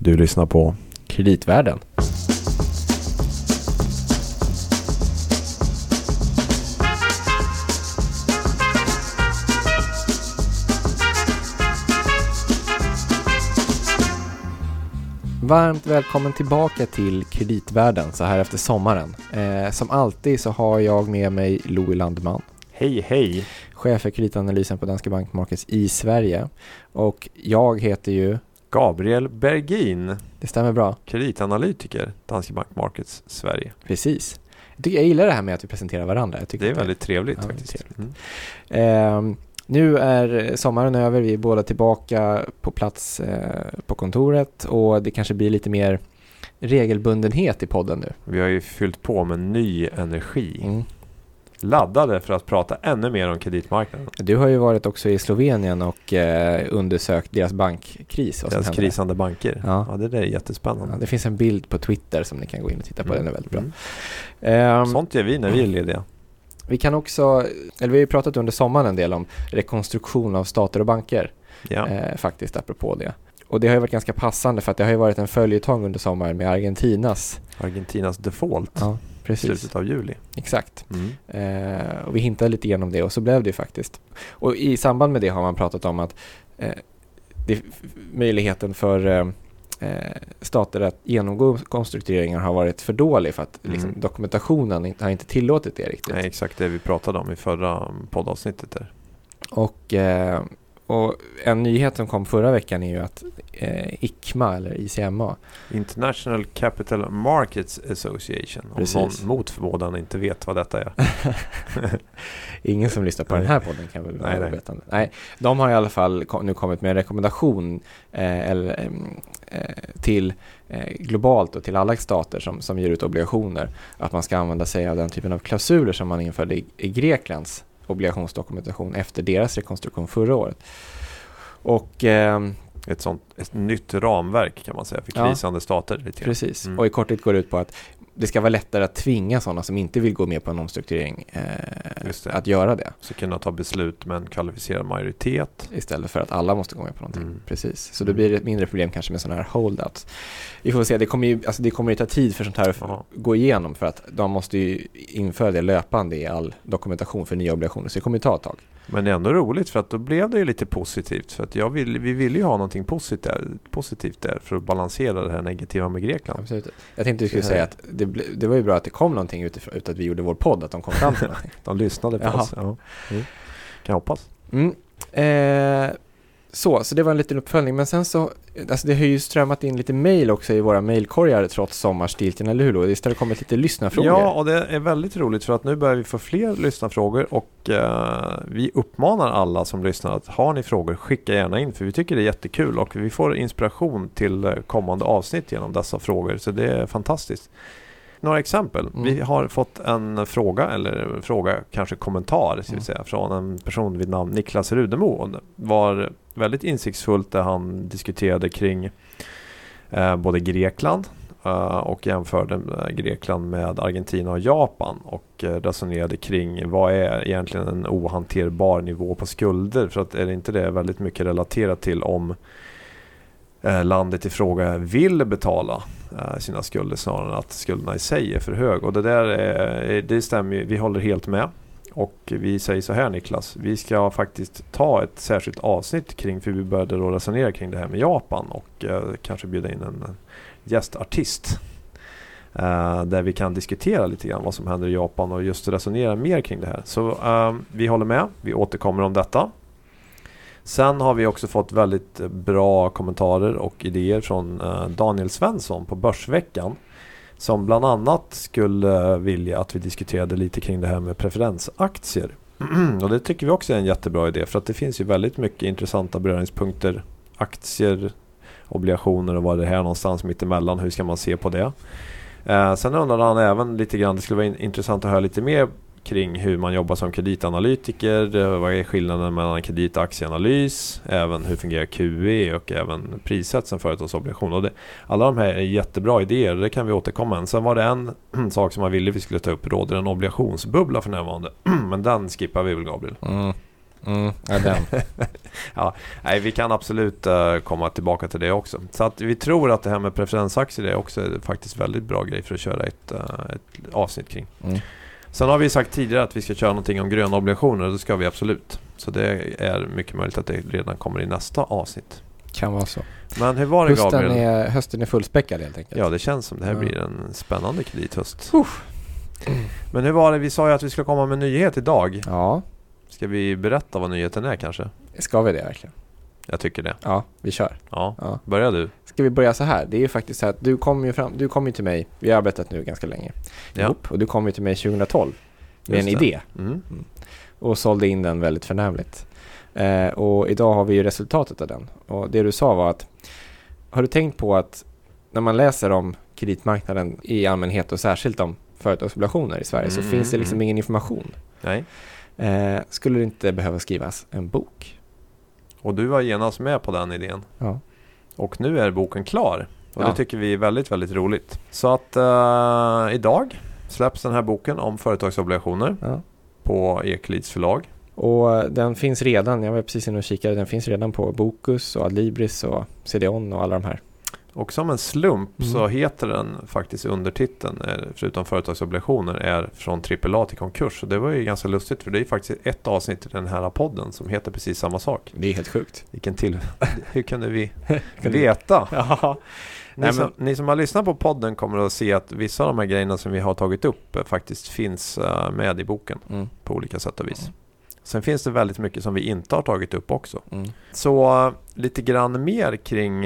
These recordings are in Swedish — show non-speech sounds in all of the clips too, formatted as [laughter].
Du lyssnar på Kreditvärlden. Varmt välkommen tillbaka till Kreditvärlden så här efter sommaren. Eh, som alltid så har jag med mig Louis Landeman, Hej hej! chef för kreditanalysen på Danske Bank Markets i Sverige. Och jag heter ju, Gabriel Bergin, det stämmer bra, kreditanalytiker, Danske Bank Markets Sverige. precis. Jag, gillar det här med att vi presenterar varandra. Det är väldigt trevligt Ja, faktiskt. trevligt. Mm. Ehm, nu är sommaren över, vi är båda tillbaka på plats eh, på kontoret och det kanske blir lite mer regelbundenhet i podden nu. Vi har ju fyllt på med ny energi. Mm. Laddade för att prata ännu mer om kreditmarknaden. Du har ju varit också i Slovenien och eh, undersökt deras bankkris. som Deras krisande banker. Ja. Ja. det där är jättespännande. Ja, det finns en bild på Twitter som ni kan gå in och titta på, den är väldigt bra. Mm. Ehm, Sånt gör vi när vi är lediga. vi kan också, eller vi har ju pratat under sommaren en del om rekonstruktion av stater och banker. Ja. eh, faktiskt apropå det. Och det har ju varit ganska passande för att det har ju varit en följetong under sommaren med Argentinas. Argentinas default. Ja, precis. Slutet av juli. Exakt. Mm. Eh, och vi hintade lite grann om det och så blev det ju faktiskt. Och i samband med det har man pratat om att eh, det, möjligheten för eh, eh, stater att genomgå konstruktureringar har varit för dålig för att liksom, Mm. dokumentationen inte, har inte tillåtit det riktigt. Nej, exakt det vi pratade om i förra poddavsnittet där. Och, eh, och en nyhet som kom förra veckan är ju att eh, ICMA eller ICMA International Capital Markets Association. Om Precis. någon mot förmodan inte vet vad detta är. [laughs] Ingen som lyssnar på den här podden kan väl vara Nej, nej. ovetande. Nej, de har i alla fall kom, nu kommit med en rekommendation eh, eller, em, eh, till eh, globalt och till alla stater som, som ger ut obligationer att man ska använda sig av den typen av klausuler som man införde i, i Greklands obligationsdokumentation efter deras rekonstruktion förra året. Och ehm, Ett sånt ett nytt ramverk kan man säga för Ja. krisande stater. Lite grann. Precis, Mm. och i korthet går det ut på att det ska vara lättare att tvinga sådana som inte vill gå med på en omstrukturering eh, att göra det. Så kunna ta beslut med en kvalificerad majoritet. Istället för att alla måste gå med på någonting. Mm. Precis, så då blir det ett mindre problem kanske med sådana här holdouts. Vi får se, det kommer ju, alltså det kommer ju ta tid för sånt här att Ja. gå igenom för att de måste ju införa det löpande i all dokumentation för nya obligationer, så det kommer ju ta ett tag. Men det är ändå roligt för att då blev det ju lite positivt. För att jag vill, vi ville ju ha någonting positivt där, positivt där för att balansera det här negativa med Grekland. Absolut. Jag tänkte du skulle Så- säga att det, det var ju bra att det kom någonting utifrån, ut att vi gjorde vår podd, att de kom fram till [laughs] någonting. De lyssnade på Jaha. oss. Ja. Mm. Kan jag hoppas. Mm. Eh, så, så det var en liten uppföljning. Men sen så, alltså det har ju strömmat in lite mail också i våra mailkorgar trots sommarstiltjen, eller hur? då? Det har kommit lite lyssnarfrågor. Ja, och det är väldigt roligt för att nu börjar vi få fler lyssnarfrågor och eh, vi uppmanar alla som lyssnar att har ni frågor, skicka gärna in för vi tycker det är jättekul och vi får inspiration till eh, kommande avsnitt genom dessa frågor så det är fantastiskt. Några exempel. Mm. Vi har fått en fråga, eller fråga, kanske kommentar ska vi Mm. säga, från en person vid namn Niklas Rudemo. Det var väldigt insiktsfullt där han diskuterade kring eh, både Grekland eh, och jämförde eh, Grekland med Argentina och Japan och eh, resonerade kring vad är egentligen en ohanterbar nivå på skulder för att är det inte det väldigt mycket relaterat till om Eh, landet i fråga vill betala eh, sina skulder snarare än att skulderna i sig är för hög och det där är, det stämmer ju, vi håller helt med och vi säger så här Niklas, vi ska faktiskt ta ett särskilt avsnitt kring, för vi började då resonera kring det här med Japan och eh, kanske bjuda in en, en gästartist. Eh, där vi kan diskutera lite grann vad som händer i Japan och just resonera mer kring det här. Så eh, vi håller med, vi återkommer om detta. Sen har vi också fått väldigt bra kommentarer och idéer från eh, Daniel Svensson på Börsveckan. Som bland annat skulle eh, vilja att vi diskuterade lite kring det här med preferensaktier. [clears throat] och det tycker vi också är en jättebra idé för att det finns ju väldigt mycket intressanta beröringspunkter. Aktier, obligationer och vad är det här någonstans mittemellan. Hur ska man se på det? Eh, sen undrade han även lite grann, det skulle vara intressant att höra lite mer kring hur man jobbar som kreditanalytiker. eh, Vad är skillnaden mellan kredit och aktieanalys? Även hur fungerar QE och även prissätts en företagsobligation. Och det, alla de här är jättebra idéer det kan vi återkomma med. Sen var det en [clears throat] sak som man ville vi skulle ta upp. Råder en obligationsbubbla för närvarande? [clears throat] Men den skippar vi väl Gabriel? Mm. Mm, ja, [laughs] nej, vi kan absolut uh, komma tillbaka till det också. Så att vi tror att det här med preferensaktier är också faktiskt väldigt bra grej för att köra ett, uh, ett avsnitt kring. Mm. Sen har vi sagt tidigare att vi ska köra någonting om gröna obligationer och det ska vi absolut. Så det är mycket möjligt att det redan kommer i nästa avsnitt. Kan vara så. Men hur var det hösten Gabriel? Är, hösten är fullspäckad helt enkelt. Ja, det känns som det här Ja. blir en spännande kredithöst. Uff. Men hur var det? Vi sa ju att vi skulle komma med en nyhet idag. Ja, Ska vi berätta vad nyheten är kanske? ska vi det verkligen? Jag tycker det. Ja, vi kör. Ja, Ja. börja du. Ska vi börja så här? Det är ju faktiskt så här att du kom ju fram, du kom ju till mig, vi har arbetat nu ganska länge Ja. ihop, och du kom ju till mig 2012 med Just en det. idé Mm. och sålde in den väldigt förnämligt. Eh, och idag har vi ju resultatet av den. Och det du sa var att, har du tänkt på att när man läser om kreditmarknaden i allmänhet och särskilt om företagsobligationer i Sverige så Mm, finns det liksom mm. ingen information. Nej. Eh, skulle det inte behöva skrivas en bok? Och du var genast med på den idén. Ja. Och nu är boken klar. Och Ja. det tycker vi är väldigt, väldigt roligt. Så att eh, idag släpps den här boken om företagsobligationer ja. på Eklits förlag. Och den finns redan, jag var precis inne och kikade, den finns redan på Bokus och Adlibris och CDON och alla de här. Och som en slump Mm. så heter den faktiskt undertiteln, eh, förutom företagsobligationer, är från AAA till konkurs. Och det var ju ganska lustigt för det är faktiskt ett avsnitt i den här podden som heter precis samma sak. Det är helt sjukt. Vilken till... [laughs] Hur kunde vi veta? [laughs] Ja. Ni, Nej, som, ni som har lyssnat på podden kommer att se att vissa av de här grejerna som vi har tagit upp eh, faktiskt finns eh, med i boken Mm. på olika sätt och vis. Sen finns det väldigt mycket som vi inte har tagit upp också. Mm. Så lite grann mer kring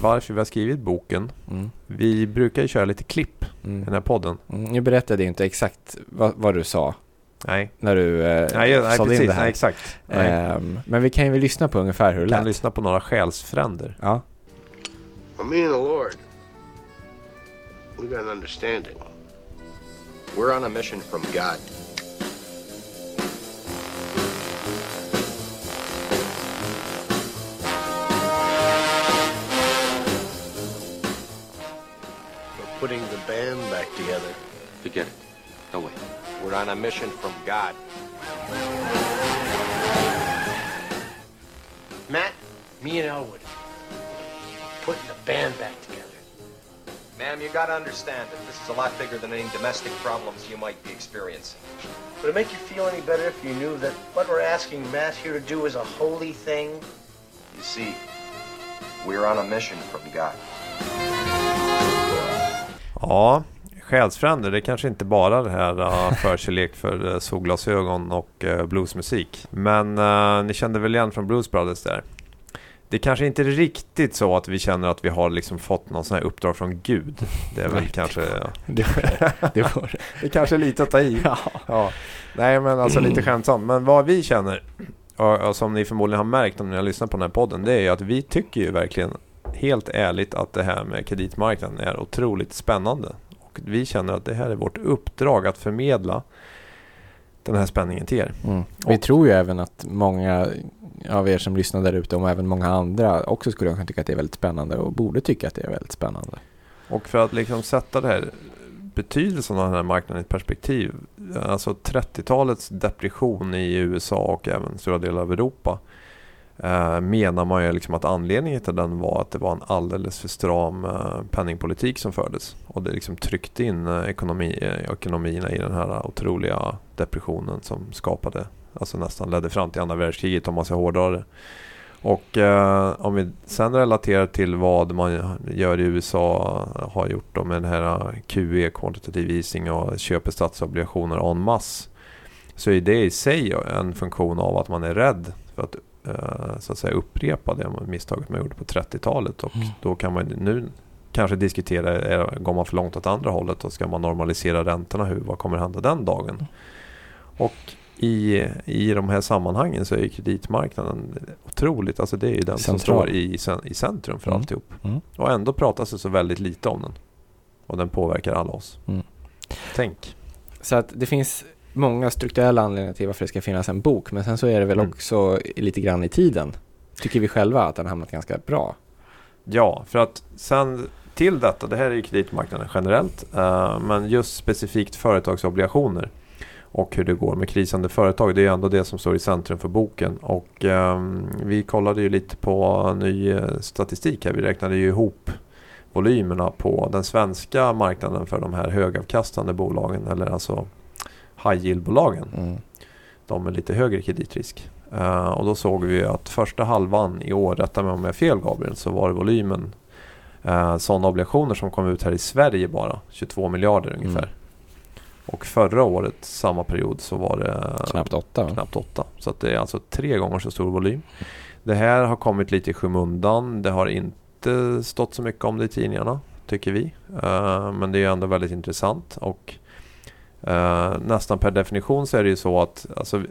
varför vi har skrivit boken. Mm. Vi brukar ju köra lite klipp i Mm. den här podden. Mm. Jag berättade ju inte exakt vad, vad du sa Nej, när du eh, nej, nej sålde in precis. det här. Nej, exakt. Nej. Ehm, men vi kan ju lyssna på ungefär hur det Vi kan lät. lyssna på några själsfränder. Ja. Well, me and the Lord, we got an understanding. We're on a mission from God. Putting the band back together. Forget it. No way. We're on a mission from God. Matt, me and Elwood, putting the band back together. Ma'am, you gotta understand that this is a lot bigger than any domestic problems you might be experiencing. Would it make you feel any better if you knew that what we're asking Matt here to do is a holy thing? You see, we're on a mission from God. Ja, själsfränder, det är kanske inte bara det här uh, förkärlek för uh, solglasögon och uh, bluesmusik. Men uh, ni kände väl igen från Blues Brothers där? Det kanske inte är riktigt så att vi känner att vi har liksom fått någon sån här uppdrag från Gud. Det är väl Nej. kanske... Det, [laughs] det var det. [laughs] Det kanske är lite att ta i. Ja. Ja. Nej men alltså lite skämtsamt. Men vad vi känner, och, och som ni förmodligen har märkt om ni har lyssnat på den här podden, det är ju att vi tycker ju verkligen helt ärligt att det här med kreditmarknaden är otroligt spännande. Och vi känner att det här är vårt uppdrag att förmedla den här spänningen till er. Mm. Vi Och- tror ju även att många av er som lyssnar där ute och även många andra också skulle kunna tycka att det är väldigt spännande och borde tycka att det är väldigt spännande. Och för att liksom sätta det här betydelsen av den här marknaden i ett perspektiv. Alltså 30-talets depression i USA och även stora delar av Europa. Eh, menar man ju liksom att anledningen till den var att det var en alldeles för stram eh, penningpolitik som fördes. Och det liksom tryckte in eh, ekonomi, eh, ekonomierna i den här otroliga depressionen som skapade, alltså nästan ledde fram till andra världskriget om man ska hårdra det. Och eh, om vi sen relaterar till vad man gör i USA, har gjort då med den här QE, quantitative easing och köper statsobligationer en masse. Så är det i sig en funktion av att man är rädd för att så att säga upprepa det misstaget man gjorde på 30-talet. Och Mm. då kan man nu kanske diskutera, är, går man för långt åt andra hållet och ska man normalisera räntorna? Hur, vad kommer hända den dagen? Och i, i de här sammanhangen så är ju kreditmarknaden otroligt, alltså det är ju den som Central. står i, i centrum för Mm. alltihop. Mm. Och ändå pratas det så väldigt lite om den. Och den påverkar alla oss. Mm. Tänk. Så att det finns många strukturella anledningar till varför det ska finnas en bok. Men sen så är det väl Mm. också lite grann i tiden. Tycker vi själva att den har hamnat ganska bra. Ja, för att sen till detta, det här är ju kreditmarknaden generellt, eh, men just specifikt företagsobligationer. och hur det går med krisande företag. Det är ändå det som står i centrum för boken. Och eh, vi kollade ju lite på ny eh, statistik här. Vi räknade ju ihop volymerna på den svenska marknaden för de här högavkastande bolagen eller alltså high yield-bolagen. Mm. De med lite högre kreditrisk. Uh, och då såg vi att första halvan i år, rätta mig om jag är fel Gabriel, så var volymen uh, sådana obligationer som kom ut här i Sverige bara 22 miljarder ungefär. Mm. Och förra året, samma period, så var det Knappt åtta. va? knappt 8. Så det är alltså tre gånger så stor volym. Det här har kommit lite i skymundan. Det har inte stått så mycket om det i tidningarna, tycker vi. Eh, men det är ändå väldigt intressant. Och eh, nästan per definition så är det ju så att alltså,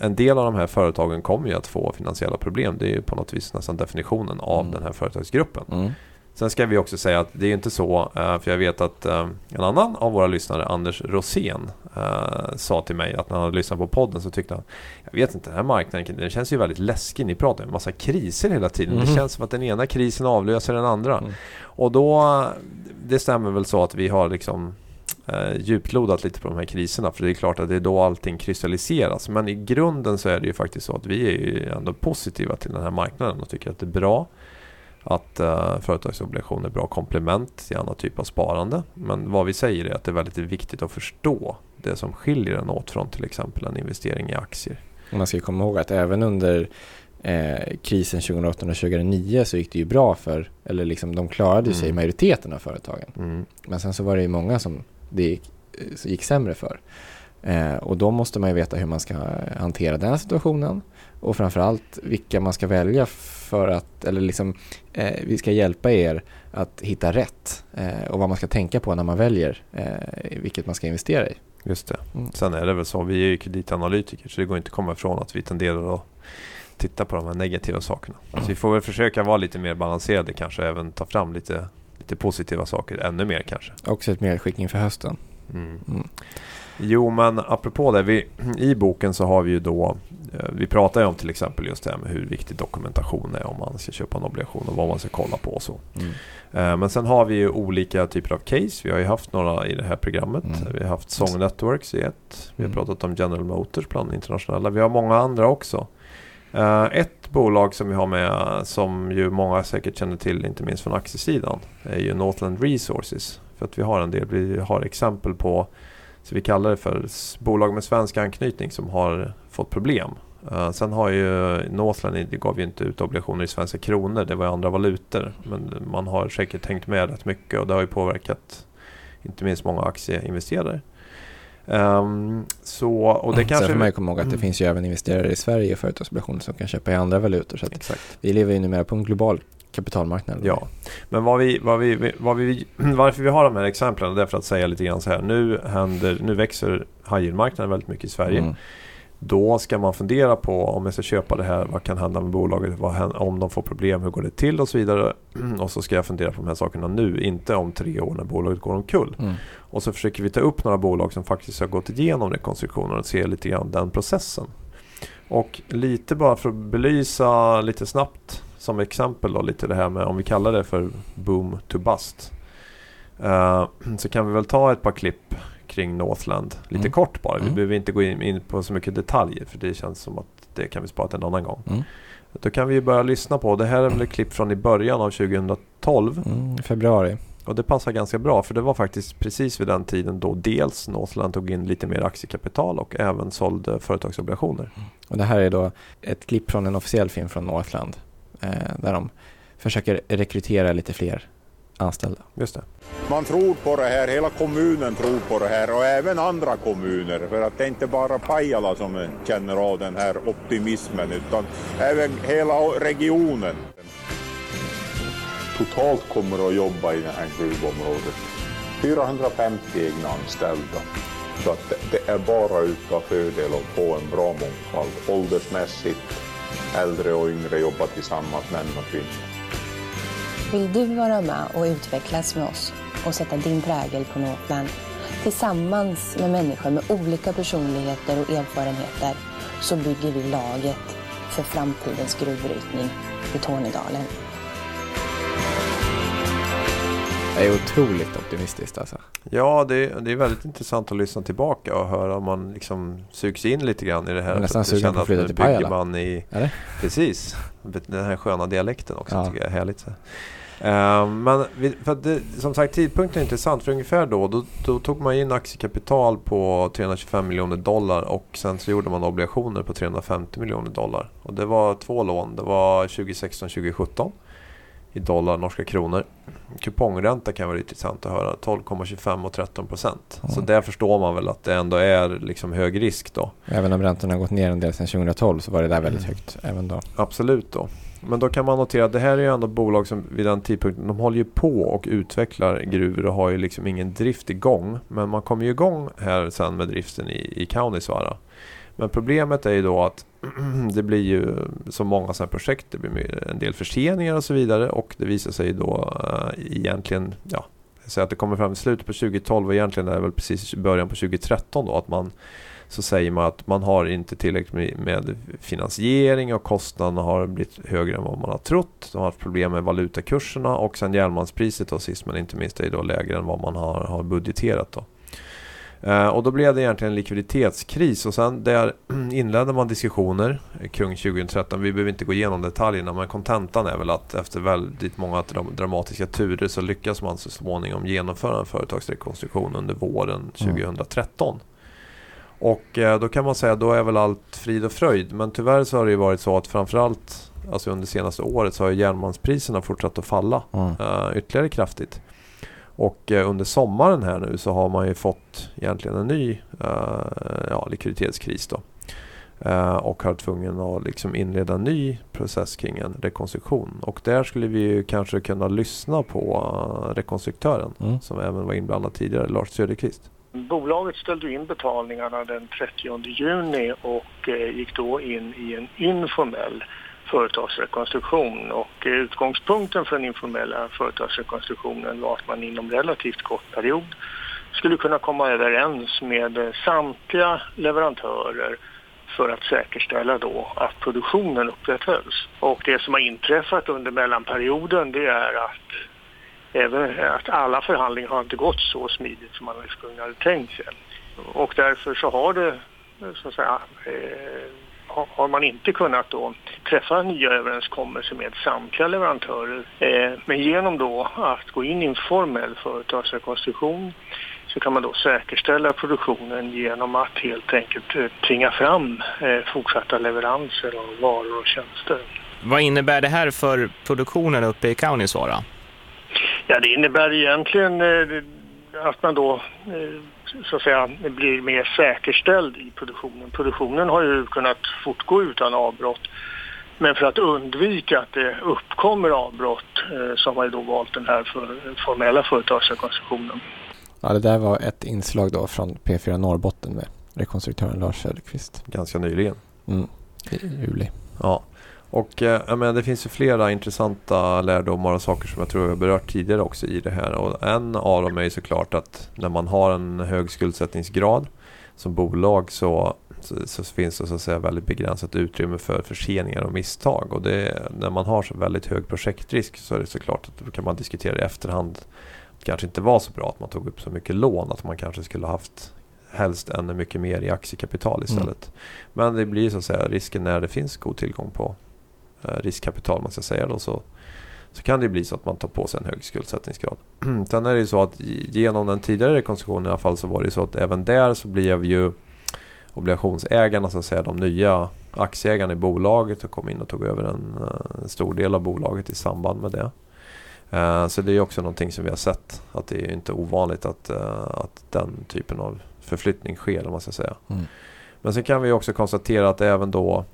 en del av de här företagen kommer ju att få finansiella problem. Det är ju på något vis nästan definitionen av Mm. den här företagsgruppen. Mm. Sen ska vi också säga att det är inte så, eh, för jag vet att eh, en annan av våra lyssnare, Anders Rosén, eh, sa till mig att när han hade lyssnat på podden så tyckte han, jag vet inte, den här marknaden den känns ju väldigt läskig. Ni pratar ju om en massa kriser hela tiden. Det Mhm. känns som att den ena krisen avlöser den andra. Mm. Och då, det stämmer väl så att vi har liksom eh, djuplodat lite på de här kriserna. För det är klart att det är då allting kristalliseras. Men i grunden så är det ju faktiskt så att vi är ju ändå positiva till den här marknaden och tycker att det är bra att uh, företagsobligationer är bra komplement till annan typ av sparande. Men vad vi säger är att det är väldigt viktigt att förstå det som skiljer den åt från till exempel en investering i aktier. Man ska komma ihåg att även under eh, krisen 2008 och 2009 så gick det ju bra för, eller liksom de klarade ju sig Mm. majoriteten av företagen. Mm. Men sen så var det ju många som det gick, eh, gick sämre för. Eh, och då måste man ju veta hur man ska hantera den här situationen och framförallt vilka man ska välja för att, eller liksom, eh, vi ska hjälpa er att hitta rätt eh, och vad man ska tänka på när man väljer eh, vilket man ska investera i. Just det. Mm. Sen är det väl så, vi är ju kreditanalytiker så det går inte att komma ifrån att vi tenderar att titta på de här negativa sakerna. Så vi får väl försöka vara lite mer balanserade kanske även ta fram lite, lite positiva saker ännu mer kanske. Också ett medskick inför hösten. Mm. Mm. Jo men apropå det, vi, i boken så har vi ju då eh, Vi pratar ju om till exempel just det här med hur viktig dokumentation är om man ska köpa en obligation och vad man ska kolla på och så. Mm. Eh, Men sen har vi ju olika typer av case. Vi har ju haft några i det här programmet. Mm. Vi har haft Song Networks i ett. Vi har Mm. pratat om General Motors bland internationella. Vi har många andra också. Eh, ett bolag som vi har med som ju många säkert känner till, inte minst från aktiesidan, är ju Northland Resources. För att vi har en del, vi har exempel på, så vi kallar det för bolag med svensk anknytning som har fått problem. Eh, sen har ju Northland, det gav ju inte ut obligationer i svenska kronor, det var andra valutor. Men man har säkert tänkt med rätt mycket och det har ju påverkat inte minst många aktieinvesterare. Ehm, så, och det Sen kanske... får man ju komma ihåg att det Mm. finns ju även investerare i Sverige och företagsobligationer som kan köpa i andra valutor. Så vi lever ju numera på en global kapitalmarknad. Ja, men vad vi, vad vi, vad vi, [clears throat] varför vi har de här exemplen är för att säga lite grann så här. Nu, händer, nu växer high yield-marknaden väldigt mycket i Sverige. Mm. Då ska man fundera på om jag ska köpa det här, vad kan hända med bolaget, vad om de får problem, hur går det till och så vidare. [clears throat] Och så ska jag fundera på de här sakerna nu, inte om tre år när bolaget går omkull. Mm. Och så försöker vi ta upp några bolag som faktiskt har gått igenom rekonstruktionen och se lite grann den processen. Och lite bara för att belysa lite snabbt som exempel då lite det här med om vi kallar det för boom to bust. Eh, [clears throat] så kan vi väl ta ett par klipp kring Northland lite Mm. kort bara. Vi Mm. behöver inte gå in, in på så mycket detaljer för det känns som att det kan vi spara till en annan gång. Mm. Då kan vi börja lyssna på, det här är väl ett klipp från i början av 2012 Mm, februari. och det passar ganska bra för det var faktiskt precis vid den tiden då dels Northland tog in lite mer aktiekapital och även sålde företagsobligationer. Och det här är då ett klipp från en officiell film från Northland eh, där de försöker rekrytera lite fler anställda. Just det. Man tror på det här, hela kommunen tror på det här och även andra kommuner. För att det är inte bara Pajala som känner av den här optimismen utan även hela regionen. Totalt kommer att jobba i det här gruvområdet 450 egna anställda. Så att det- är bara utav fördel att få en bra mångfald åldersmässigt. Äldre och yngre jobbar tillsammans, män och kvinnor. Vill du vara med och utvecklas med oss och sätta din prägel på Northland? Tillsammans med människor med olika personligheter och erfarenheter så bygger vi laget för framtidens gruvbrytning i Tornedalen. Det är otroligt optimistiskt alltså. Ja, det, är- det är väldigt intressant att lyssna tillbaka och höra om man liksom sugs in lite grann i det här. Nästan För att sugen känna på att flytta till bygger Pajala. man i, Eller? Precis, den här sköna dialekten också Ja. tycker jag är härligt. Så. Eh, men vi, för det, som sagt tidpunkten är intressant för ungefär då, då, då tog man in aktiekapital på 325 miljoner dollar och sen så gjorde man obligationer på 350 miljoner dollar. Och det var två lån, det var 2016-2017 i dollar, norska kronor. Kupongränta kan vara intressant att höra, 12,25 och 13 procent. Så Mm. där förstår man väl att det ändå är liksom hög risk då. Även om räntorna har gått ner en del sedan 2012 så var det där väldigt högt även då. Absolut då. Men då kan man notera att det här är ju ändå bolag som vid den tidpunkten, de håller ju på och utvecklar gruvor och har ju liksom ingen drift igång. Men man kommer ju igång här sen med driften i, i Kaunisvaara. Men problemet är ju då att [clears throat] det blir ju så många sådana här projekt, det blir en del förseningar och så vidare och det visar sig då eh, egentligen, ja, så att det kommer fram i slutet på 2012 och egentligen är det väl precis i början på 2013 då att man så säger man att man har inte tillräckligt med- med finansiering och kostnaderna har blivit högre än vad man har trott. De har haft problem med valutakurserna och sen järnmalmspriset då sist men inte minst är då lägre än vad man har, har budgeterat. Då. Eh, och då blev det egentligen en likviditetskris och sen där [clears throat] inledde man diskussioner kring 2013. Vi behöver inte gå igenom detaljerna men kontentan är väl att efter väldigt många dra- dramatiska turer så lyckas man så småningom genomföra en företagsrekonstruktion under våren Mm. 2013. Och eh, då kan man säga då är väl allt frid och fröjd. Men tyvärr så har det ju varit så att framförallt alltså under senaste året så har järnmalmspriserna fortsatt att falla Mm. eh, ytterligare kraftigt. Och eh, under sommaren här nu så har man ju fått egentligen en ny eh, ja, likviditetskris då. Eh, och har tvungen att liksom inleda en ny process kring en rekonstruktion. Och där skulle vi ju kanske kunna lyssna på rekonstruktören Mm. som även var inblandad tidigare, Lars Söderqvist. Bolaget ställde in betalningarna den 30 juni och gick då in i en informell företagsrekonstruktion. Och eh, utgångspunkten för den informella företagsrekonstruktionen var att man inom relativt kort period skulle kunna komma överens med eh, samtliga leverantörer för att säkerställa då att produktionen upprätthölls. Och det som har inträffat under mellanperioden det är att även att alla förhandlingar har inte gått så smidigt som man ursprungligen hade tänkt sig. Och därför så har det, så att säga, eh, har- man inte kunnat då träffa nya överenskommelser med samtliga leverantörer. Eh, men genom då att gå in i en formell företagsrekonstruktion så kan man då säkerställa produktionen genom att helt enkelt eh, tvinga fram eh, fortsatta leveranser av varor och tjänster. Vad innebär det här för produktionen uppe i Kaunisvaara? Ja, det innebär egentligen att man då så att säga blir mer säkerställd i produktionen. Produktionen har ju kunnat fortgå utan avbrott. Men för att undvika att det uppkommer avbrott eh, så har man ju då valt den här för, formella företagsrekonstruktionen. Ja, det där var ett inslag då från P4 Norrbotten med rekonstruktören Lars Söderqvist Ganska nyligen. mm. i juli. Ja, och eh, jag menar, det finns ju flera intressanta lärdomar och saker som jag tror jag har berört tidigare också i det här. Och en av dem är ju såklart att när man har en hög skuldsättningsgrad som bolag så, så, så finns det så att säga väldigt begränsat utrymme för förseningar och misstag. Och det, när man har så väldigt hög projektrisk så är det såklart att då kan man diskutera i efterhand det kanske inte var så bra att man tog upp så mycket lån. Att man kanske skulle haft helst ännu mycket mer i aktiekapital istället. Men det blir så att säga risken när det finns god tillgång på riskkapital man ska säga då, så, så kan det bli så att man tar på sig en hög skuldsättningsgrad. [clears throat] Sen är det ju så att genom den tidigare rekonstruktionen i alla fall så var det så att även där så blev ju obligationsägarna så att säga de nya aktieägarna i bolaget och kom in och tog över en, eh, en stor del av bolaget i samband med det. Eh, Så det är också någonting som vi har sett att det är inte ovanligt att, eh, att den typen av förflyttning sker om man ska säga. Mm. Men sen kan vi också konstatera att även då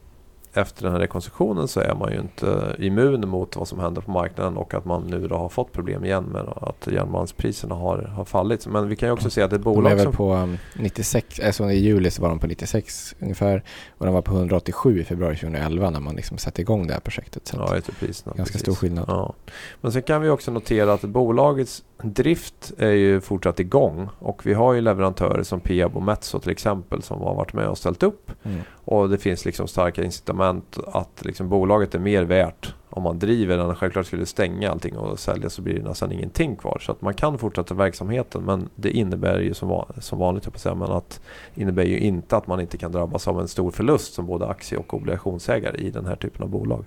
efter den här rekonstruktionen så är man ju inte immun mot vad som händer på marknaden och att man nu då har fått problem igen med att järnmalmspriserna har, har fallit. Men vi kan ju också se att ett De är bolag väl på um, 96, alltså i juli så var de på 96 ungefär och de var på 187 i februari 2011 när man liksom satte igång det här projektet. Så Ja, att, i priserna. ganska precis. stor skillnad. Ja. Men sen kan vi också notera att bolagets drift är ju fortsatt igång och vi har ju leverantörer som Peab och Metso till exempel som har varit med och ställt upp Mm och det finns liksom starka incitament att liksom bolaget är mer värt om man driver den självklart skulle stänga allting och sälja så blir det nästan ingenting kvar. Så att man kan fortsätta verksamheten men det innebär ju som, van, som vanligt, jag på att säga, men att innebär ju inte att man inte kan drabbas av en stor förlust som både aktie och obligationsägare i den här typen av bolag.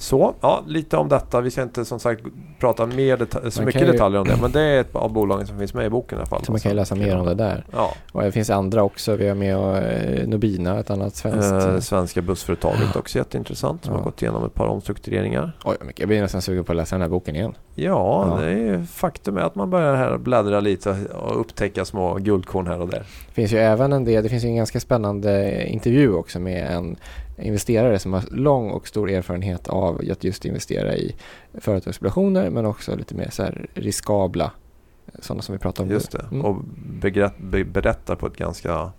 Så, ja, lite om detta. Vi ska inte som sagt prata mer så mycket ju- detaljer om det. Men det är ett av bolagen som finns med i boken i alla fall. Så man kan ju läsa mer om det där. Ja, Och det finns andra också. Vi har med eh, Nobina, ett annat svenskt. eh, svenska bussföretaget också jätteintressant. Som Ja. har gått igenom ett par omstruktureringar. Oj. Jag blir nästan sugen på att läsa den här boken igen. Ja, Ja. det är faktum är att man börjar här bläddra lite och upptäcka små guldkorn här och där. Det finns ju även en del, det finns ju en ganska spännande intervju också med en investerare som har lång och stor erfarenhet av att just investera i företagsobligationer men också lite mer så riskabla, sådana som vi pratar om Just nu. det. Mm. Och berättar på ett ganska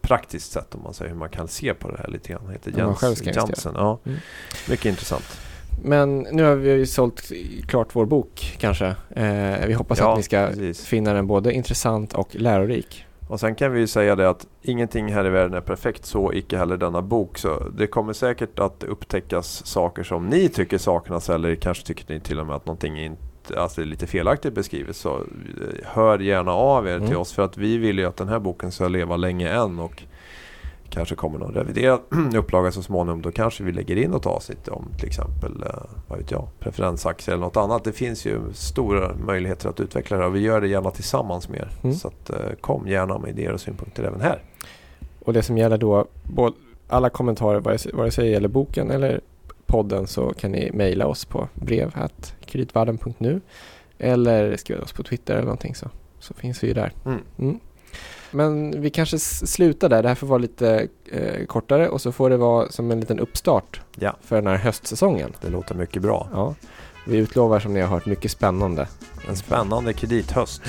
praktiskt sätt om man säger hur man kan se på det här lite grann. Heter Jens. Jansen. Ja, Mm. Mycket intressant. Men nu har vi ju sålt klart vår bok kanske. Eh, vi hoppas Ja, att ni ska precis. finna den både intressant och lärorik. Och sen kan vi ju säga det att ingenting här i världen är perfekt, så icke heller denna bok. Så det kommer säkert att upptäckas saker som ni tycker saknas eller kanske tycker ni till och med att någonting inte alltså är lite felaktigt beskrivet. Så eh, hör gärna av er till Mm. oss för att vi vill ju att den här boken ska leva länge än och kanske kommer någon reviderad [clears throat] upplaga så småningom. Då kanske vi lägger in något avsnitt om till exempel eh, vad vet jag, preferensaktier eller något annat. Det finns ju stora möjligheter att utveckla det och vi gör det gärna tillsammans med er. Mm. Så att, eh, kom gärna med idéer och synpunkter även här. Och det som gäller då, alla kommentarer vare sig, sig gäller boken eller podden så kan ni mejla oss på brev.kreditvarden.nu eller skriva oss på Twitter eller någonting så, så finns vi ju där. Mm. Men vi kanske slutar där. Det här får vara lite eh, kortare och så får det vara som en liten uppstart Ja. för den här höstsäsongen. Det låter mycket bra. Ja. Vi utlovar som ni har hört mycket spännande. En spännande kredithöst.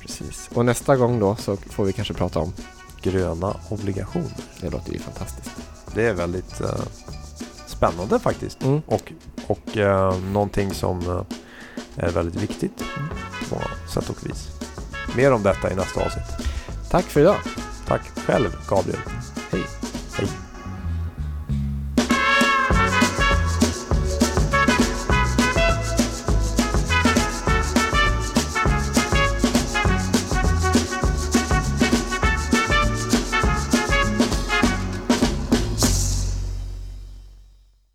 Precis. Och nästa gång då så får vi kanske prata om. Gröna obligationer. Det låter ju fantastiskt. Det är väldigt eh, spännande faktiskt. Mm. Och, och eh, någonting som eh, är väldigt viktigt på många sätt och vis. Mer om detta i nästa avsnitt. Tack för idag. Tack själv Gabriel.